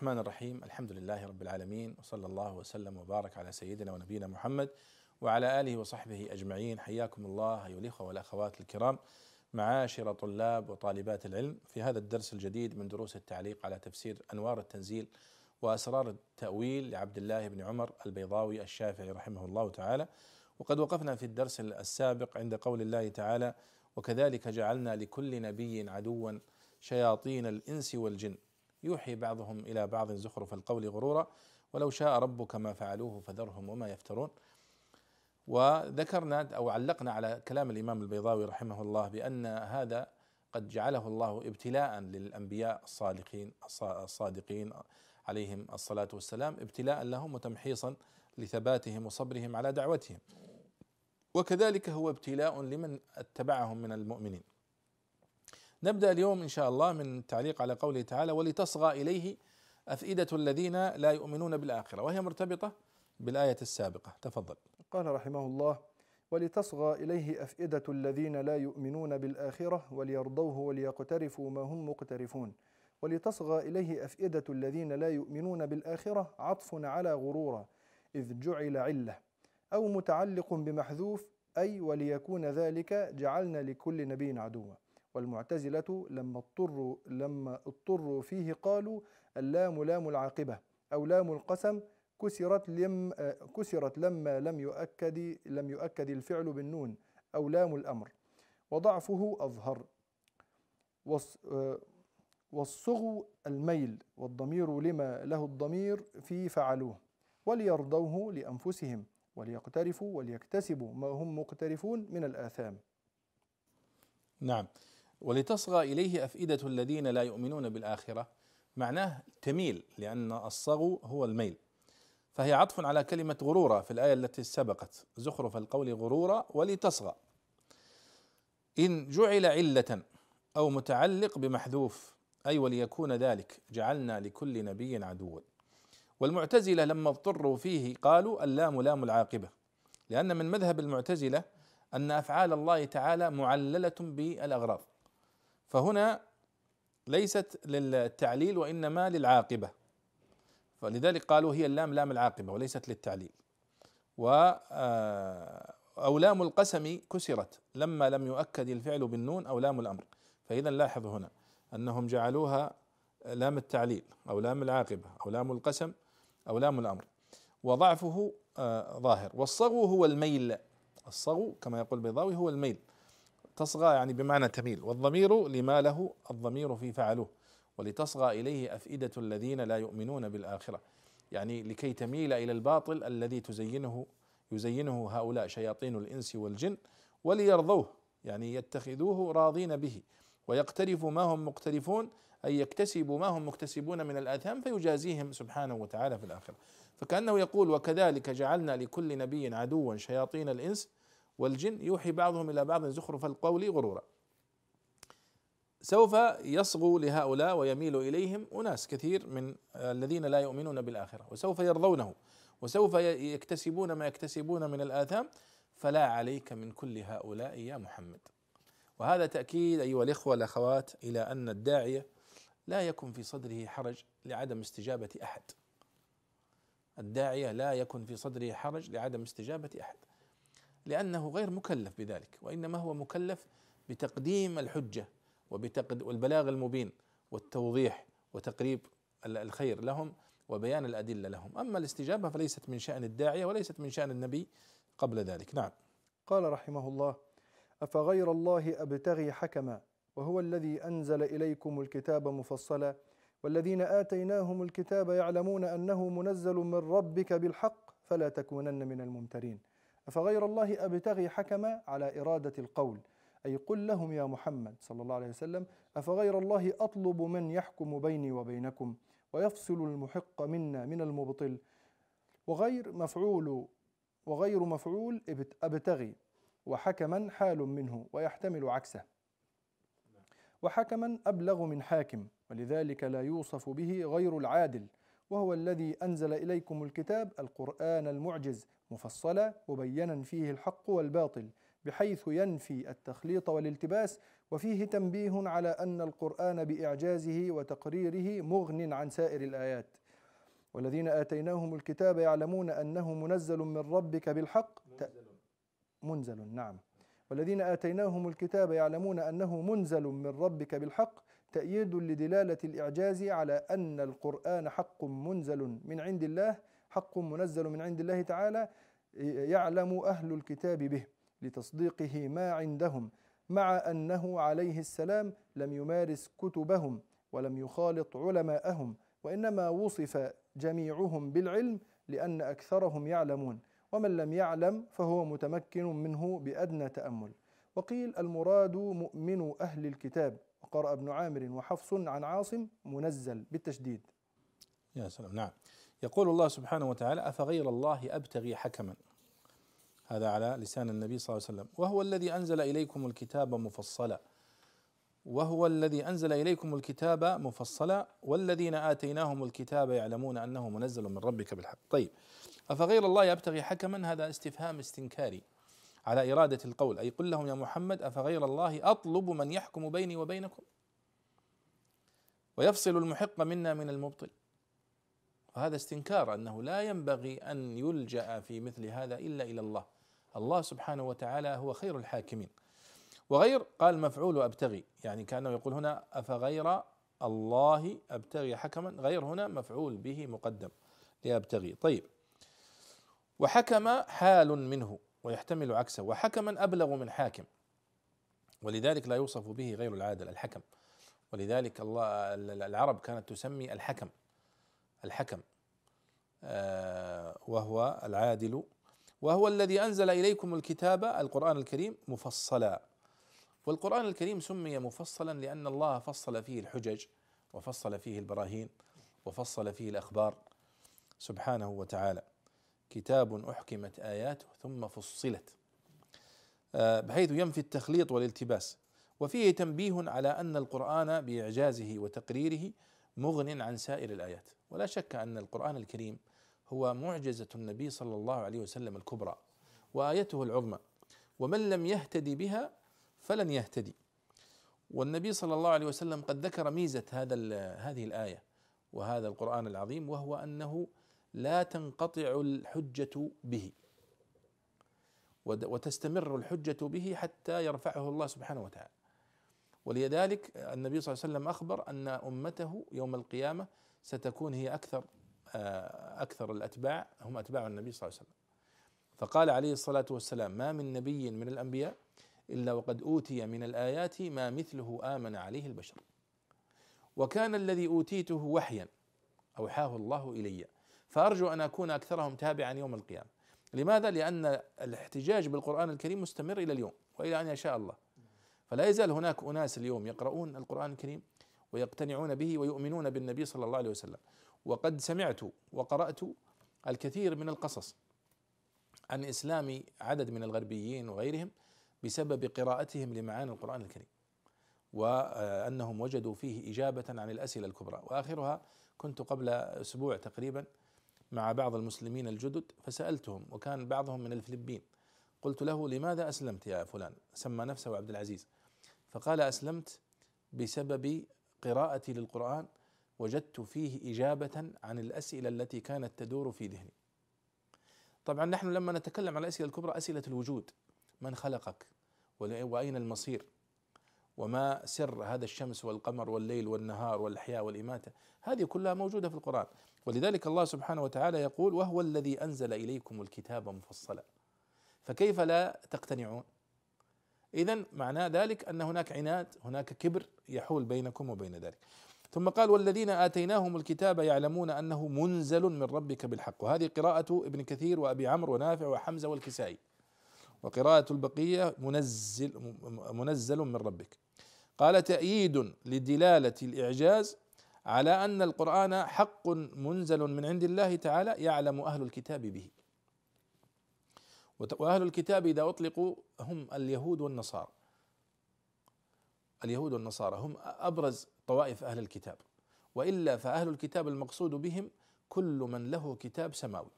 الرحمن الرحيم. الحمد لله رب العالمين وصلى الله وسلم وبارك على سيدنا ونبينا محمد وعلى آله وصحبه أجمعين. حياكم الله أيها الإخوة والأخوات الكرام. معاشر طلاب وطالبات العلم في هذا الدرس الجديد من دروس التعليق على تفسير أنوار التنزيل وأسرار التأويل لعبد الله بن عمر البيضاوي الشافعي رحمه الله تعالى. وقد وقفنا في الدرس السابق عند قول الله تعالى وكذلك جعلنا لكل نبي عدوا شياطين الإنس والجن. يوحي بعضهم إلى بعض زخرف القول غرورا ولو شاء ربك ما فعلوه فذرهم وما يفترون. وذكرنا أو علقنا على كلام الإمام البيضاوي رحمه الله بأن هذا قد جعله الله ابتلاء للأنبياء الصالحين الصادقين عليهم الصلاة والسلام ابتلاء لهم وتمحيصا لثباتهم وصبرهم على دعوتهم. وكذلك هو ابتلاء لمن اتبعهم من المؤمنين. نبدأ اليوم إن شاء الله من التعليق على قوله تعالى ولتصغى إليه أفئدة الذين لا يؤمنون بالآخرة. وهي مرتبطة بالآية السابقة. تفضل. قال رحمه الله ولتصغى إليه أفئدة الذين لا يؤمنون بالآخرة وليرضوه وليقترفوا ما هم مقترفون. ولتصغى إليه أفئدة الذين لا يؤمنون بالآخرة عطف على غرورا إذ جعل علة أو متعلق بمحذوف أي وليكون ذلك جعلنا لكل نبي عدوا. والمعتزلة لما اضطروا لما اضطروا فيه قالوا اللام لام العاقبة أو لام القسم كسرت لم كسرت لما لم يؤكد لم يؤكد الفعل بالنون أو لام الأمر وضعفه أظهر. والصغو الميل والضمير لما له الضمير في فعلوه وليرضوه لأنفسهم وليقترفوا وليكتسبوا ما هم مقترفون من الآثام. نعم. ولتصغى إليه أفئدة الذين لا يؤمنون بالآخرة. معناه تميل لأن الصغو هو الميل. فهي عطف على كلمة غرورا في الآية التي سبقت. زخرف القول غرورا ولتصغى. إن جعل علة أو متعلق بمحذوف أي وليكون ذلك جعلنا لكل نبي عدوا. والمعتزلة لما اضطروا فيه قالوا اللام لام العاقبة. لأن من مذهب المعتزلة أن أفعال الله تعالى معللة بالأغراض. فهنا ليست للتعليل وإنما للعاقبة. فلذلك قالوا هي اللام لام العاقبة وليست للتعليل. و أو لام القسم كسرت لما لم يؤكد الفعل بالنون أو لام الأمر. فإذا لاحظ هنا أنهم جعلوها لام التعليل أو لام العاقبة أو لام القسم أو لام الأمر. وضعفه ظاهر. والصغو هو الميل. الصغو كما يقول البيضاوي هو الميل. تصغى يعني بمعنى تميل والضمير لما له الضمير في فعلوه ولتصغى إليه أفئدة الذين لا يؤمنون بالآخرة. يعني لكي تميل إلى الباطل الذي تزينه يزينه هؤلاء شياطين الإنس والجن وليرضوه يعني يتخذوه راضين به. ويقترفوا ما هم مقترفون أي يكتسبوا ما هم مكتسبون من الآثام فيجازيهم سبحانه وتعالى في الآخرة. فكأنه يقول وكذلك جعلنا لكل نبي عدوا شياطين الإنس والجن يوحي بعضهم إلى بعض زخرف القول غرورا. سوف يصغو لهؤلاء ويميل إليهم أناس كثير من الذين لا يؤمنون بالآخرة وسوف يرضونه وسوف يكتسبون ما يكتسبون من الآثام فلا عليك من كل هؤلاء يا محمد. وهذا تأكيد أيها الإخوة والأخوات إلى أن الداعيه لا يكن في صدره حرج لعدم استجابة أحد. الداعية لا يكن في صدره حرج لعدم استجابة أحد. لأنه غير مكلف بذلك وإنما هو مكلف بتقديم الحجة وبتقد والبلاغ المبين والتوضيح وتقريب الخير لهم وبيان الأدلة لهم. أما الاستجابة فليست من شأن الداعية وليست من شأن النبي قبل ذلك. نعم. قال رحمه الله أفغير الله أبتغي حكما وهو الذي أنزل إليكم الكتاب مفصلا والذين آتيناهم الكتاب يعلمون أنه منزل من ربك بالحق فلا تكونن من الممترين. أفغير الله أبتغي حكما على إرادة القول؟ أي قل لهم يا محمد صلى الله عليه وسلم أفغير الله أطلب من يحكم بيني وبينكم ويفصل المحق منا من المبطل؟ وغير مفعول وغير مفعول أبتغي وحكما حال منه ويحتمل عكسه. وحكما أبلغ من حاكم ولذلك لا يوصف به غير العادل وهو الذي أنزل إليكم الكتاب القرآن المعجز مفصلا مبينا فيه الحق والباطل بحيث ينفي التخليط والالتباس وفيه تنبيه على أن القرآن بإعجازه وتقريره مغن عن سائر الآيات. والذين آتيناهم الكتاب يعلمون أنه منزل من ربك بالحق. منزل نعم. والذين آتيناهم الكتاب يعلمون أنه منزل من ربك بالحق. تأييد لدلالة الإعجاز على أن القرآن حق منزل من عند الله حق منزل من عند الله تعالى يعلم أهل الكتاب به لتصديقه ما عندهم مع أنه عليه السلام لم يمارس كتبهم ولم يخالط علماءهم وإنما وصف جميعهم بالعلم لأن أكثرهم يعلمون ومن لم يعلم فهو متمكن منه بأدنى تأمل. وقيل المراد مؤمن أهل الكتاب وقرأ ابن عامر وحفص عن عاصم منزل بالتشديد. يا سلام. نعم. يقول الله سبحانه وتعالى أفغير الله أبتغي حكما؟ هذا على لسان النبي صلى الله عليه وسلم. وهو الذي أنزل إليكم الكتاب مفصلا. وهو الذي أنزل إليكم الكتاب مفصلا. والذين آتيناهم الكتاب يعلمون أنه منزل من ربك بالحق. طيب أفغير الله يبتغي حكما؟ هذا استفهام استنكاري على إرادة القول. أي قل لهم يا محمد أفغير الله أطلب من يحكم بيني وبينكم؟ ويفصل المحق منا من المبطل. وهذا استنكار أنه لا ينبغي أن يلجأ في مثل هذا إلا إلى الله. الله سبحانه وتعالى هو خير الحاكمين. وغير قال مفعول أبتغي يعني كأنه يقول هنا أفغير الله أبتغي حكما غير هنا مفعول به مقدم لأبتغي. طيب. وحكم حال منه ويحتمل عكسه وحكما أبلغ من حاكم ولذلك لا يوصف به غير العادل الحكم. ولذلك الله العرب كانت تسمي الحكم. الحكم آه، وهو العادل وهو الذي أنزل إليكم الكتاب القرآن الكريم مفصلا. والقرآن الكريم سمي مفصلا لأن الله فصل فيه الحجج وفصل فيه البراهين وفصل فيه الأخبار. سبحانه وتعالى. كتاب أحكمت آياته ثم فصلت. آه، بحيث ينفي التخليط والالتباس. وفيه تنبيه على أن القرآن بإعجازه وتقريره مغن عن سائر الآيات. ولا شك أن القرآن الكريم هو معجزة النبي صلى الله عليه وسلم الكبرى وآيته العظمى. ومن لم يهتدي بها فلن يهتدي. والنبي صلى الله عليه وسلم قد ذكر ميزة هذا هذه الآية وهذا القرآن العظيم وهو أنه لا تنقطع الحجة به. وتستمر الحجة به حتى يرفعه الله سبحانه وتعالى. ولذلك النبي صلى الله عليه وسلم أخبر أن أمته يوم القيامة ستكون هي أكثر آه، أكثر الأتباع هم أتباع النبي صلى الله عليه وسلم. فقال عليه الصلاة والسلام ما من نبي من الأنبياء إلا وقد أوتي من الآيات ما مثله آمن عليه البشر. وكان الذي أوتيته وحيا أوحاه الله إلي فأرجو أن أكون أكثرهم تابعا يوم القيامة. لماذا؟ لأن الاحتجاج بالقرآن الكريم مستمر إلى اليوم وإلى أن يشاء الله. فلا يزال هناك أناس اليوم يقرؤون القرآن الكريم ويقتنعون به ويؤمنون بالنبي صلى الله عليه وسلم. وقد سمعت وقرأت الكثير من القصص عن إسلام عدد من الغربيين وغيرهم بسبب قراءتهم لمعاني القرآن الكريم وأنهم وجدوا فيه إجابة عن الأسئلة الكبرى. وآخرها كنت قبل أسبوع تقريبا مع بعض المسلمين الجدد فسألتهم وكان بعضهم من الفلبين قلت له لماذا أسلمت يا فلان؟ سمى نفسه عبد العزيز. فقال أسلمت بسبب قراءتي للقرآن وجدت فيه إجابة عن الأسئلة التي كانت تدور في ذهني. طبعا نحن لما نتكلم عن الأسئلة الكبرى أسئلة الوجود. من خلقك؟ وأين المصير؟ وما سر هذا الشمس والقمر والليل والنهار والإحياء والإماتة؟ هذه كلها موجودة في القرآن. ولذلك الله سبحانه وتعالى يقول وهو الذي أنزل إليكم الكتاب مفصلا. فكيف لا تقتنعون؟ إذا معنى ذلك أن هناك عناد هناك كبر يحول بينكم وبين ذلك. ثم قال والذين آتيناهم الكتاب يعلمون أنه منزل من ربك بالحق. وهذه قراءة ابن كثير وأبي عمرو ونافع وحمزة والكسائي. وقراءة البقية منزل منزل من ربك. قال تأييد لدلالة الإعجاز على أن القرآن حق منزل من عند الله تعالى يعلم أهل الكتاب به. وأهل الكتاب إذا أطلقوا هم اليهود والنصارى. اليهود والنصارى هم أبرز طوائف أهل الكتاب. وإلا فأهل الكتاب المقصود بهم كل من له كتاب سماوي.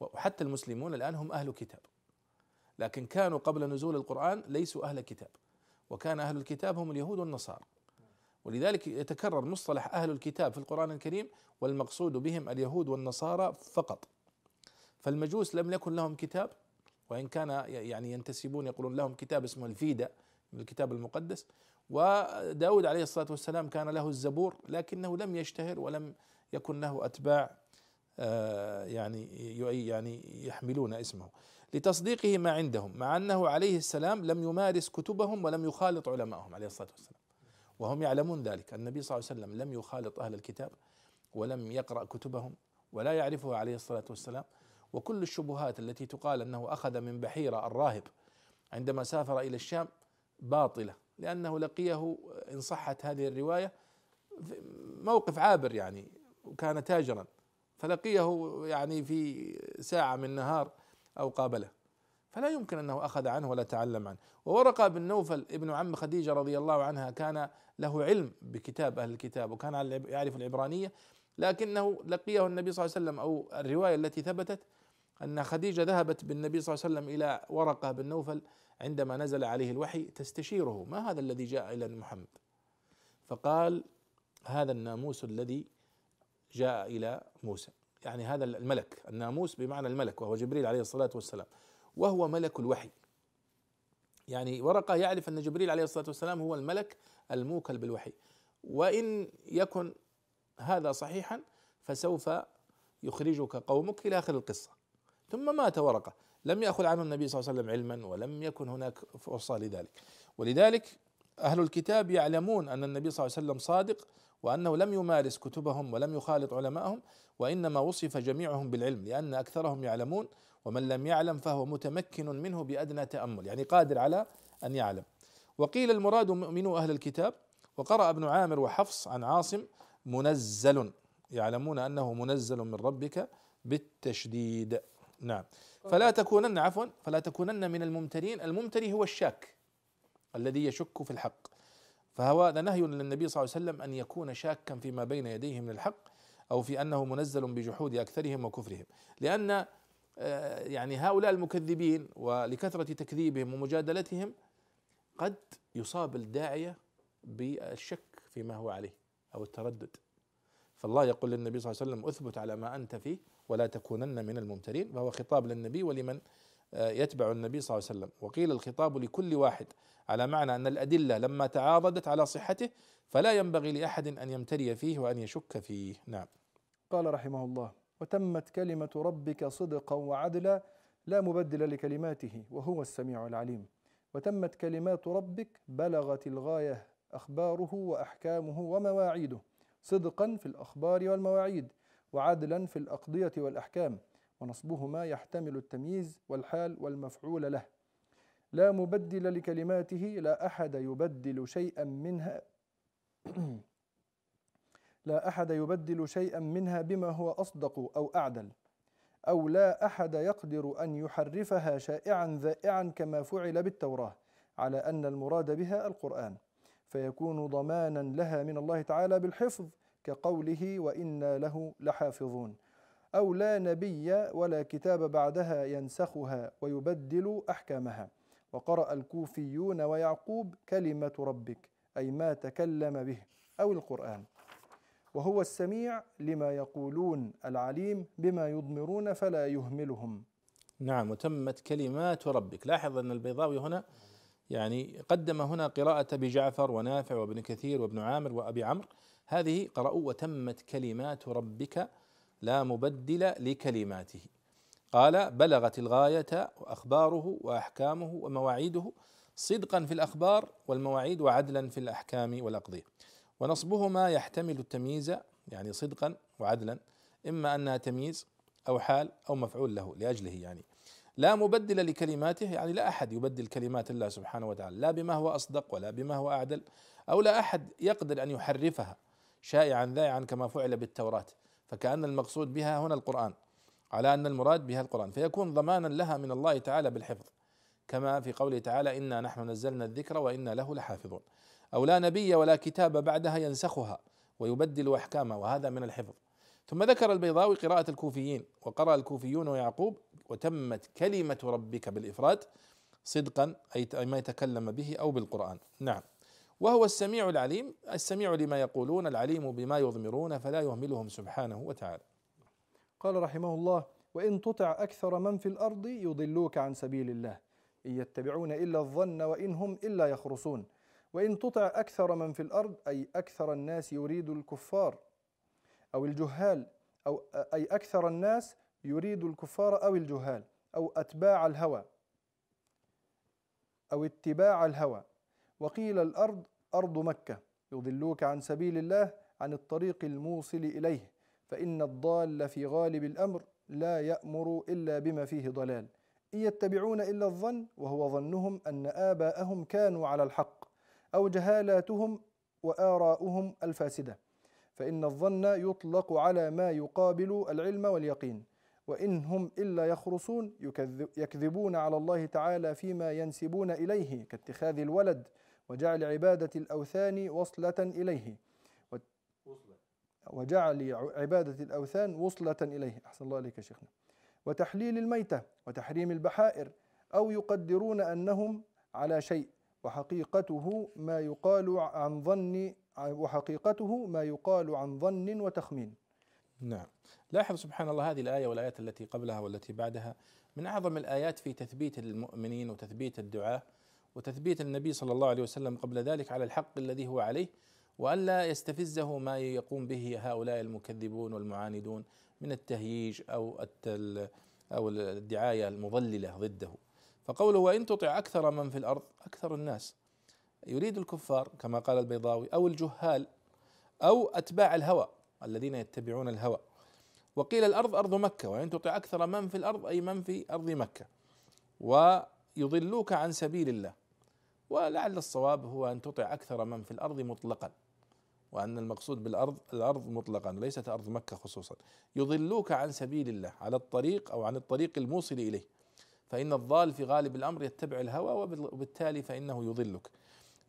وحتى المسلمون الآن هم أهل كتاب. لكن كانوا قبل نزول القرآن ليسوا أهل كتاب. وكان أهل الكتاب هم اليهود والنصارى. ولذلك يتكرر مصطلح أهل الكتاب في القرآن الكريم والمقصود بهم اليهود والنصارى فقط. فالمجوس لم يكن لهم كتاب وإن كان يعني ينتسبون يقولون لهم كتاب اسمه الفيدة من الكتاب المقدس. وداود عليه الصلاة والسلام كان له الزبور لكنه لم يشتهر ولم يكن له أتباع آه، يعني يعني يحملون اسمه. لتصديقه ما عندهم مع أنه عليه السلام لم يمارس كتبهم ولم يخالط علمائهم عليه الصلاة والسلام. وهم يعلمون ذلك النبي صلى الله عليه وسلم لم يخالط أهل الكتاب ولم يقرأ كتبهم ولا يعرفها عليه الصلاة والسلام. وكل الشبهات التي تقال أنه أخذ من بحيرة الراهب عندما سافر إلى الشام باطلة لأنه لقيه إن صحت هذه الرواية موقف عابر يعني وكان تاجرا فلقيه يعني في ساعة من نهار أو قابله. فلا يمكن أنه أخذ عنه ولا تعلم عنه. وورقة بن نوفل ابن عم خديجة رضي الله عنها كان له علم بكتاب أهل الكتاب وكان يعرف العبرانية لكنه لقيه النبي صلى الله عليه وسلم أو الرواية التي ثبتت أن خديجة ذهبت بالنبي صلى الله عليه وسلم إلى ورقة بن نوفل عندما نزل عليه الوحي تستشيره ما هذا الذي جاء إلى محمد؟ فقال هذا الناموس الذي جاء إلى موسى. يعني هذا الملك الناموس بمعنى الملك وهو جبريل عليه الصلاة والسلام وهو ملك الوحي. يعني ورقة يعرف أن جبريل عليه الصلاة والسلام هو الملك الموكل بالوحي. وإن يكن هذا صحيحا فسوف يخرجك قومك إلى آخر القصة. ثم مات ورقة. لم يأخذ عنه النبي صلى الله عليه وسلم علما ولم يكن هناك فرصة لذلك. ولذلك أهل الكتاب يعلمون أن النبي صلى الله عليه وسلم صادق وأنه لم يمارس كتبهم ولم يخالط علماءهم وإنما وصف جميعهم بالعلم لأن أكثرهم يعلمون ومن لم يعلم فهو متمكن منه بأدنى تأمل يعني قادر على أن يعلم. وقيل المراد مؤمنو أهل الكتاب وقرأ ابن عامر وحفص عن عاصم منزل يعلمون أنه منزل من ربك بالتشديد. نعم. فلا تكونن عفوا فلا تكونن من الممترين. الممتري هو الشاك الذي يشك في الحق. فهو هذا نهي للنبي صلى الله عليه وسلم أن يكون شاكا فيما بين يديه من الحق أو في أنه منزل بجحود أكثرهم وكفرهم. لأن آه، يعني هؤلاء المكذبين ولكثرة تكذيبهم ومجادلتهم قد يصاب الداعية بالشك فيما هو عليه أو التردد. فالله يقول للنبي صلى الله عليه وسلم أثبت على ما أنت فيه ولا تكونن من الممترين فهو خطاب للنبي ولمن آه، يتبع النبي صلى الله عليه وسلم. وقيل الخطاب لكل واحد على معنى أن الأدلة لما تعاضدت على صحته فلا ينبغي لأحد أن يمتري فيه وأن يشك فيه. نعم. قال رحمه الله وتمت كلمة ربك صدقا وعدلا لا مبدل لكلماته وهو السميع العليم. وتمت كلمات ربك بلغت الغاية أخباره وأحكامه ومواعيده صدقا في الأخبار والمواعيد. وعدلا في الأقضية والأحكام ونصبهما يحتمل التمييز والحال والمفعول له. لا مبدل لكلماته لا أحد يبدل شيئا منها لا أحد يبدل شيئا منها بما هو أصدق أو أعدل أو لا أحد يقدر أن يحرفها شائعا ذائعا كما فعل بالتوراة على أن المراد بها القرآن. فيكون ضمانا لها من الله تعالى بالحفظ كقوله وإنا له لحافظون. أو لا نبي ولا كتاب بعدها ينسخها ويبدل أحكامها. وقرأ الكوفيون ويعقوب كلمة ربك أي ما تكلم به أو القرآن. وهو السميع لما يقولون العليم بما يضمرون فلا يهملهم. نعم وتمت كلمات ربك. لاحظ أن البيضاوي هنا يعني قدم هنا قراءة أبي جعفر ونافع وابن كثير وابن عامر وأبي عمرو. هذه قرأوا وتمت كلمات ربك لا مبدل لكلماته. قال بلغت الغاية وأخباره وأحكامه ومواعيده صدقا في الأخبار والمواعيد وعدلا في الأحكام والأقضية. ونصبهما يحتمل التمييز يعني صدقا وعدلا إما أنها تمييز أو حال أو مفعول له لأجله يعني. لا مبدل لكلماته يعني لا أحد يبدل كلمات الله سبحانه وتعالى لا بما هو أصدق ولا بما هو أعدل أو لا أحد يقدر أن يحرفها. شائعا ذائعا كما فعل بالتوراة. فكأن المقصود بها هنا القرآن على أن المراد بها القرآن. فيكون ضمانا لها من الله تعالى بالحفظ كما في قوله تعالى إنا نحن نزلنا الذكر وإنا له لحافظون. أو لا نبي ولا كتاب بعدها ينسخها ويبدل أحكامها وهذا من الحفظ. ثم ذكر البيضاوي قراءة الكوفيين وقرأ الكوفيون ويعقوب وتمت كلمة ربك بالإفراد صدقا أي ما يتكلم به أو بالقرآن. نعم. وهو السميع العليم السميع لما يقولون العليم بما يضمرون فلا يهملهم سبحانه وتعالى. قال رحمه الله وإن تطع أكثر من في الأرض يضلوك عن سبيل الله. إن يتبعون إلا الظن وإن هم إلا يخرصون. وإن تطع أكثر من في الأرض أي أكثر الناس يريد الكفار أو الجهال أو أي أكثر الناس يريد الكفار أو الجهال أو أتباع الهوى أو اتباع الهوى. وقيل الأرض أرض مكة. يضلوك عن سبيل الله عن الطريق الموصل إليه. فإن الضال في غالب الأمر لا يأمر إلا بما فيه ضلال. إن يتبعون إلا الظن وهو ظنهم أن آباءهم كانوا على الحق أو جهالاتهم وآراؤهم الفاسدة. فإن الظن يطلق على ما يقابل العلم واليقين. وإن هم إلا يخرصون يكذبون على الله تعالى فيما ينسبون إليه كاتخاذ الولد وجعل عبادة الأوثان وصلة إليه. وجعل عبادة الأوثان وصلة إليه. أحسن الله عليك يا شيخنا. وتحليل الميتة وتحريم البحائر أو يقدرون أنهم على شيء. وحقيقته ما يقال عن ظن وحقيقته ما يقال عن ظن وتخمين. نعم. لاحظ سبحان الله هذه الآية والآيات التي قبلها والتي بعدها. من أعظم الآيات في تثبيت المؤمنين وتثبيت الدعاة وتثبيت النبي صلى الله عليه وسلم قبل ذلك على الحق الذي هو عليه وألا يستفزه ما يقوم به هؤلاء المكذبون والمعاندون من التهييج أو أو الدعاية المضللة ضده. فقوله وإن تطع أكثر من في الأرض أكثر الناس. يريد الكفار كما قال البيضاوي أو الجهال أو أتباع الهوى الذين يتبعون الهوى. وقيل الأرض أرض مكة وإن تطع أكثر من في الأرض أي من في أرض مكة. ويضلوك عن سبيل الله. ولعل الصواب هو أن تطع أكثر من في الأرض مطلقا وأن المقصود بالأرض الأرض مطلقا ليست أرض مكة خصوصا. يضلوك عن سبيل الله على الطريق أو عن الطريق الموصل إليه. فإن الضال في غالب الأمر يتبع الهوى وبالتالي فإنه يضلك.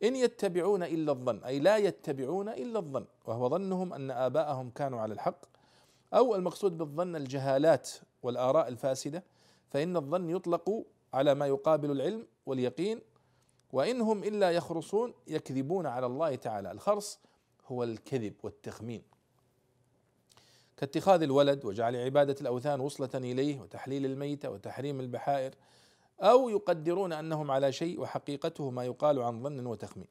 إن يتبعون إلا الظن أي لا يتبعون إلا الظن وهو ظنهم أن آباءهم كانوا على الحق. أو المقصود بالظن الجهالات والآراء الفاسدة فإن الظن يطلق على ما يقابل العلم واليقين وإن هم إلا يخرصون يكذبون على الله تعالى. الخرص هو الكذب والتخمين. كاتخاذ الولد وجعل عبادة الأوثان وصلة إليه وتحليل الميتة وتحريم البحائر أو يقدرون أنهم على شيء وحقيقته ما يقال عن ظن وتخمين.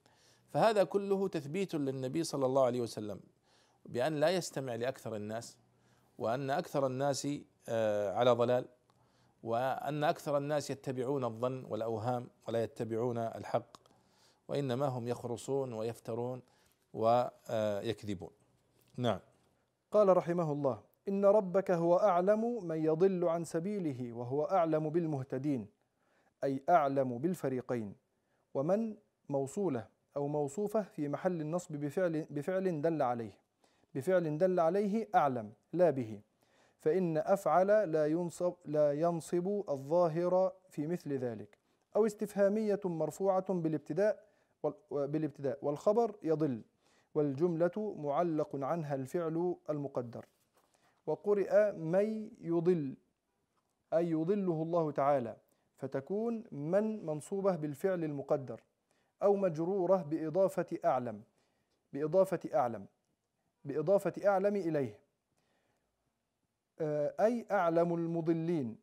فهذا كله تثبيت للنبي صلى الله عليه وسلم بأن لا يستمع لأكثر الناس وأن أكثر الناس آه، على ضلال. وأن أكثر الناس يتبعون الظن والأوهام ولا يتبعون الحق وإنما هم يخرصون ويفترون ويكذبون. نعم. قال رحمه الله إن ربك هو أعلم من يضل عن سبيله وهو أعلم بالمهتدين أي أعلم بالفريقين ومن موصولة أو موصوفة في محل النصب بفعل بفعل دل عليه بفعل دل عليه أعلم لا به. فإن أفعل لا ينصب لا ينصب الظاهر في مثل ذلك. أو استفهامية مرفوعة بالابتداء بالابتداء. والخبر يضل. والجملة معلق عنها الفعل المقدر. وقرئ من يضل. أي يضله الله تعالى. فتكون من منصوبة بالفعل المقدر. أو مجرورة بإضافة أعلم. بإضافة أعلم. بإضافة أعلم إليه. أي أعلم المضلين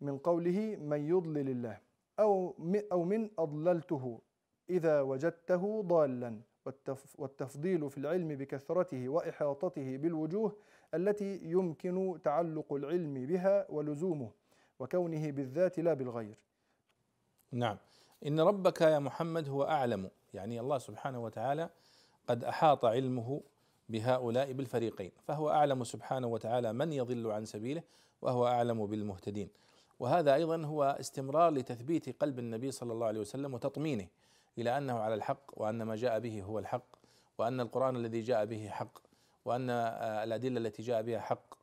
من قوله من يضلل الله أو أو من أضللته إذا وجدته ضالا والتفضيل في العلم بكثرته وإحاطته بالوجوه التي يمكن تعلق العلم بها ولزومه وكونه بالذات لا بالغير. نعم. إن ربك يا محمد هو أعلم يعني الله سبحانه وتعالى قد أحاط علمه بهؤلاء بالفريقين فهو أعلم سبحانه وتعالى من يضل عن سبيله وهو أعلم بالمهتدين. وهذا أيضا هو استمرار لتثبيت قلب النبي صلى الله عليه وسلم وتطمينه إلى أنه على الحق وأن ما جاء به هو الحق وأن القرآن الذي جاء به حق وأن الأدلة التي جاء بها حق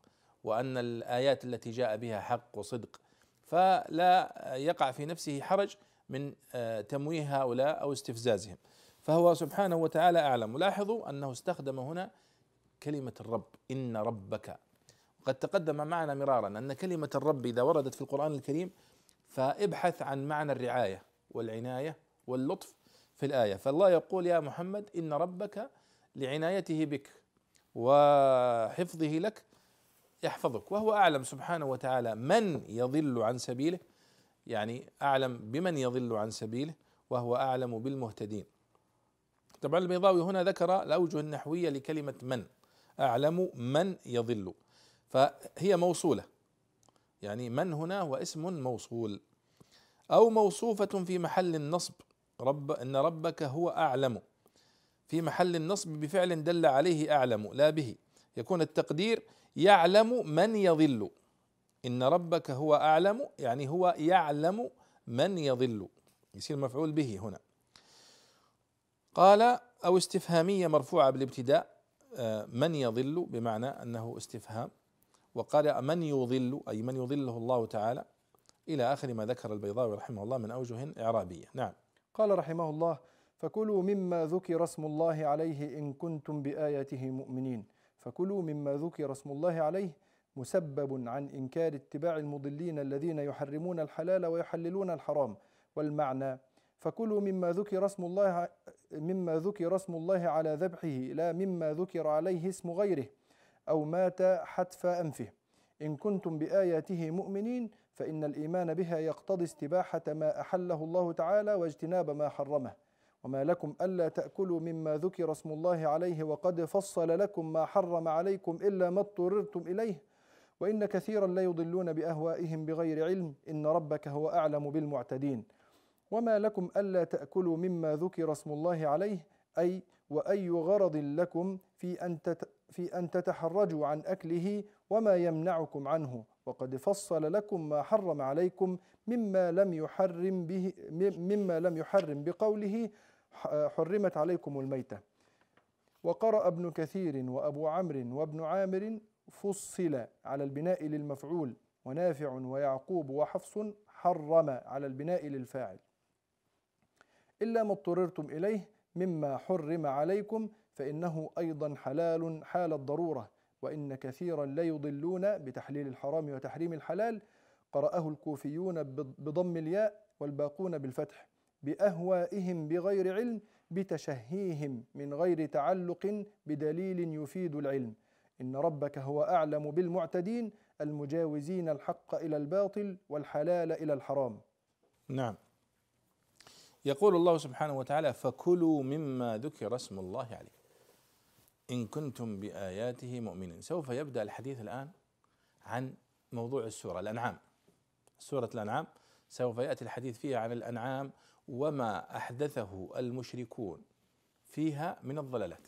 وأن الآيات التي جاء بها حق وصدق. فلا يقع في نفسه حرج من تمويه هؤلاء أو استفزازهم. فهو سبحانه وتعالى أعلم. ولاحظوا أنه استخدم هنا كلمة الرب إن ربك. قد تقدم معنا مرارا أن كلمة الرب إذا وردت في القرآن الكريم فابحث عن معنى الرعاية والعناية واللطف في الآية. فالله يقول يا محمد إن ربك لعنايته بك وحفظه لك يحفظك. وهو أعلم سبحانه وتعالى من يضل عن سبيله يعني أعلم بمن يضل عن سبيله وهو أعلم بالمهتدين. طبعا البيضاوي هنا ذكر الأوجه النحوية لكلمة من؟ أعلم من يضل. فهي موصولة. يعني من هنا هو اسم موصول. أو موصوفة في محل النصب. رب إن ربك هو أعلم. في محل النصب بفعل دل عليه أعلم لا به. يكون التقدير يعلم من يضل. إن ربك هو أعلم يعني هو يعلم من يضل. يصير مفعول به هنا. قال أو استفهامية مرفوعة بالابتداء آه، من يضل؟ بمعنى أنه استفهام. وقال من يضل؟ أي من يضله الله تعالى إلى آخر ما ذكر البيضاوي رحمه الله من أوجه إعرابية. نعم. قال رحمه الله فكلوا مما ذكر اسم الله عليه إن كنتم بآياته مؤمنين. فكلوا مما ذكر اسم الله عليه مسبب عن إنكار اتباع المضلين الذين يحرمون الحلال ويحللون الحرام. والمعنى فكلوا مما ذكر اسم الله مما ذكر اسم الله على ذبحه لا مما ذكر عليه اسم غيره أو مات حتف أنفه. إن كنتم بآياته مؤمنين فإن الإيمان بها يقتضي استباحة ما أحله الله تعالى واجتناب ما حرمه. وما لكم ألا تأكلوا مما ذكر اسم الله عليه وقد فصل لكم ما حرم عليكم إلا ما اضطررتم إليه. وإن كثيرا لا يضلون بأهوائهم بغير علم إن ربك هو أعلم بالمعتدين. وما لكم ألا تأكلوا مما ذكر اسم الله عليه أي وأي غرض لكم في أن في أن تتحرجوا عن أكله وما يمنعكم عنه. وقد فصل لكم ما حرم عليكم مما لم يحرم به مما لم يحرم بقوله حرمت عليكم الميتة. وقرأ ابن كثير وأبو عمرو وابن عامر فصل على البناء للمفعول ونافع ويعقوب وحفص حرم على البناء للفاعل. إلا ما اضطررتم إليه مما حرم عليكم فإنه أيضا حلال حال الضرورة. وإن كثيرا ليضلون بتحليل الحرام وتحريم الحلال. قرأه الكوفيون بضم الياء والباقون بالفتح. بأهوائهم بغير علم بتشهيهم من غير تعلق بدليل يفيد العلم. إن ربك هو أعلم بالمعتدين المجاوزين الحق إلى الباطل والحلال إلى الحرام. نعم. يقول الله سبحانه وتعالى فكلوا مما ذكر اسم الله عليه. إن كنتم بآياته مؤمنين. سوف يبدأ الحديث الآن عن موضوع السورة الأنعام. سورة الأنعام سوف يأتي الحديث فيها عن الأنعام وما أحدثه المشركون فيها من الضلالات.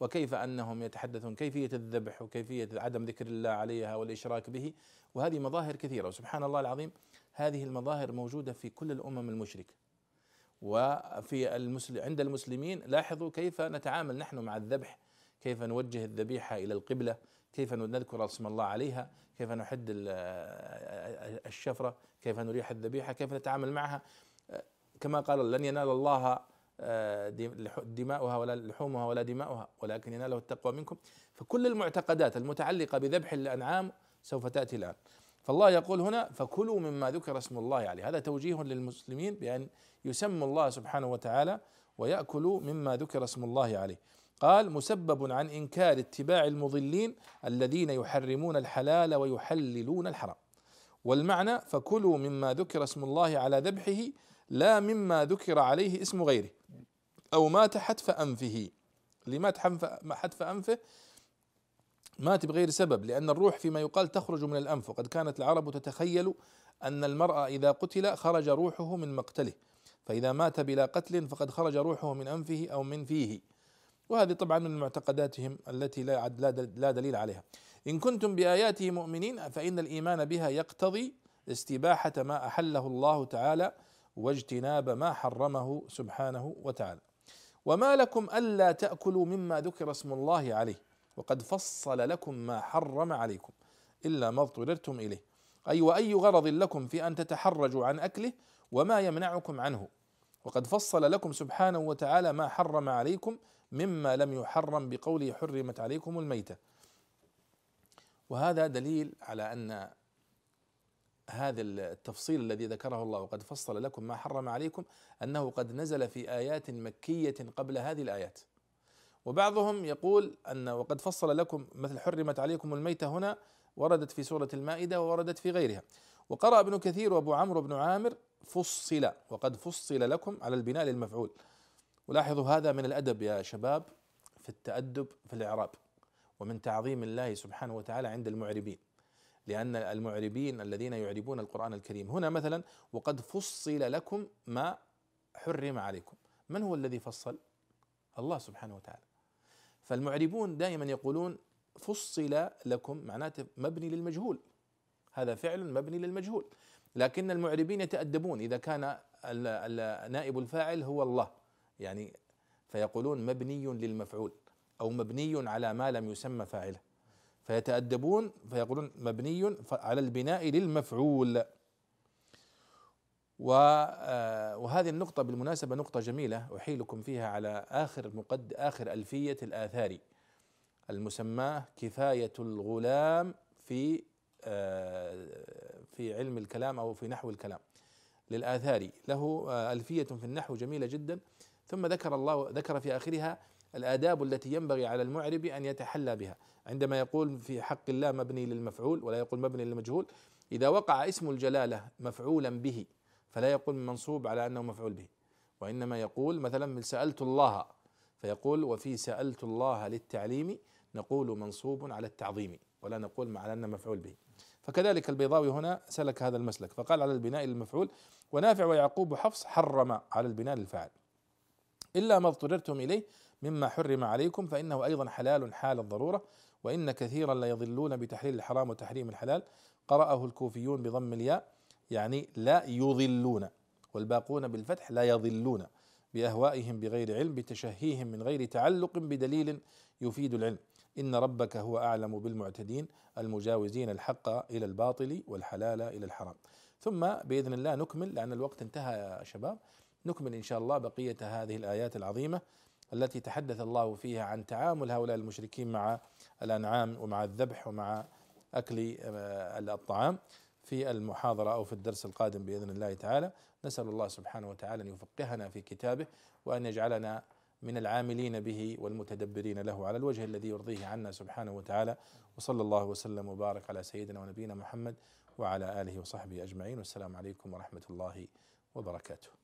وكيف أنهم يتحدثون كيفية الذبح وكيفية عدم ذكر الله عليها والإشراك به. وهذه مظاهر كثيرة وسبحان الله العظيم هذه المظاهر موجودة في كل الأمم المشركة. وفي المسلم عند المسلمين لاحظوا كيف نتعامل نحن مع الذبح كيف نوجه الذبيحة إلى القبلة كيف نذكر اسم الله عليها كيف نحد الشفرة كيف نريح الذبيحة كيف نتعامل معها. كما قال لن ينال الله آه، دماؤها ولا لحومها ولا دماؤها ولكن يناله التقوى منكم. فكل المعتقدات المتعلقة بذبح الأنعام سوف تأتي الآن. فالله يقول هنا فكلوا مما ذكر اسم الله عليه. هذا توجيه للمسلمين بأن يسموا الله سبحانه وتعالى ويأكلوا مما ذكر اسم الله عليه. قال مسبب عن إنكار اتباع المضلين الذين يحرمون الحلال ويحللون الحرام. والمعنى فكلوا مما ذكر اسم الله على ذبحه لا مما ذكر عليه اسم غيره. أو مات حتف أنفه. اللي مات حتف أنفه مات بغير سبب لأن الروح فيما يقال تخرج من الأنف. وقد كانت العرب تتخيل أن المرأة إذا قتل خرج روحه من مقتله. فإذا مات بلا قتل فقد خرج روحه من أنفه أو من فيه. وهذه طبعا من معتقداتهم التي لا لا دليل عليها. إن كنتم بآياته مؤمنين فإن الإيمان بها يقتضي استباحة ما أحله الله تعالى واجتناب ما حرمه سبحانه وتعالى. وما لكم ألا تأكلوا مما ذكر اسم الله عليه. وقد فصل لكم ما حرم عليكم إلا ما اضطررتم إليه. أي وأي غرض لكم في أن تتحرجوا عن أكله وما يمنعكم عنه. وقد فصل لكم سبحانه وتعالى ما حرم عليكم مما لم يحرم بقوله حرمت عليكم الميته. وهذا دليل على أن هذا التفصيل الذي ذكره الله وقد فصل لكم ما حرم عليكم أنه قد نزل في آيات مكية قبل هذه الآيات. وبعضهم يقول أن وقد فصل لكم مثل حرمت عليكم الميتة هنا وردت في سورة المائدة ووردت في غيرها. وقرأ ابن كثير وأبو عمرو بن عامر فصل وقد فصل لكم على البناء للمفعول. ولاحظوا هذا من الأدب يا شباب في التأدب في الإعراب ومن تعظيم الله سبحانه وتعالى عند المعربين لأن المعربين الذين يعربون القرآن الكريم. هنا مثلا وقد فصل لكم ما حرم عليكم. من هو الذي فصل؟ الله سبحانه وتعالى. فالمعربون دائما يقولون فصل لكم معناته مبني للمجهول. هذا فعل مبني للمجهول. لكن المعربين يتأدبون. إذا كان نائب الفاعل هو الله. يعني فيقولون مبني للمفعول أو مبني على ما لم يسمى فاعله. فيتأدبون فيقولون مبني على البناء للمفعول. آه، وهذه النقطة بالمناسبة نقطة جميلة أحيلكم فيها على آخر مقد آخر ألفية الآثاري المسماة كفاية الغلام في آه، في علم الكلام أو في نحو الكلام. للآثاري له آه، ألفية في النحو جميلة جدا. ثم ذكر الله ذكر في آخرها الآداب التي ينبغي على المعرب أن يتحلى بها. عندما يقول في حق الله مبني للمفعول ولا يقول مبني للمجهول إذا وقع اسم الجلالة مفعولا به فلا يقول منصوب على أنه مفعول به. وإنما يقول مثلا سألت الله فيقول وفي سألت الله للتعليم نقول منصوب على التعظيم ولا نقول على أنه مفعول به. فكذلك البيضاوي هنا سلك هذا المسلك فقال على البناء للمفعول ونافع ويعقوب حفص حرم على البناء للفاعل إلا ما اضطررتم إليه مما حرم عليكم فإنه أيضا حلال حال الضرورة وإن كثيرا لا يضلون بتحليل الحرام وتحريم الحلال. قرأه الكوفيون بضم الياء يعني لا يضلون والباقون بالفتح لا يضلون بأهوائهم بغير علم بتشهيهم من غير تعلق بدليل يفيد العلم. إن ربك هو أعلم بالمعتدين المجاوزين الحق إلى الباطل والحلال إلى الحرام. ثم بإذن الله نكمل لأن الوقت انتهى يا شباب. نكمل إن شاء الله بقية هذه الآيات العظيمة التي تحدث الله فيها عن تعامل هؤلاء المشركين مع الأنعام ومع الذبح ومع أكل آه، الطعام في المحاضرة أو في الدرس القادم بإذن الله تعالى. نسأل الله سبحانه وتعالى أن يفقهنا في كتابه وأن يجعلنا من العاملين به والمتدبرين له على الوجه الذي يرضيه عنا سبحانه وتعالى. وصلى الله وسلم وبارك على سيدنا ونبينا محمد وعلى آله وصحبه أجمعين. والسلام عليكم ورحمة الله وبركاته.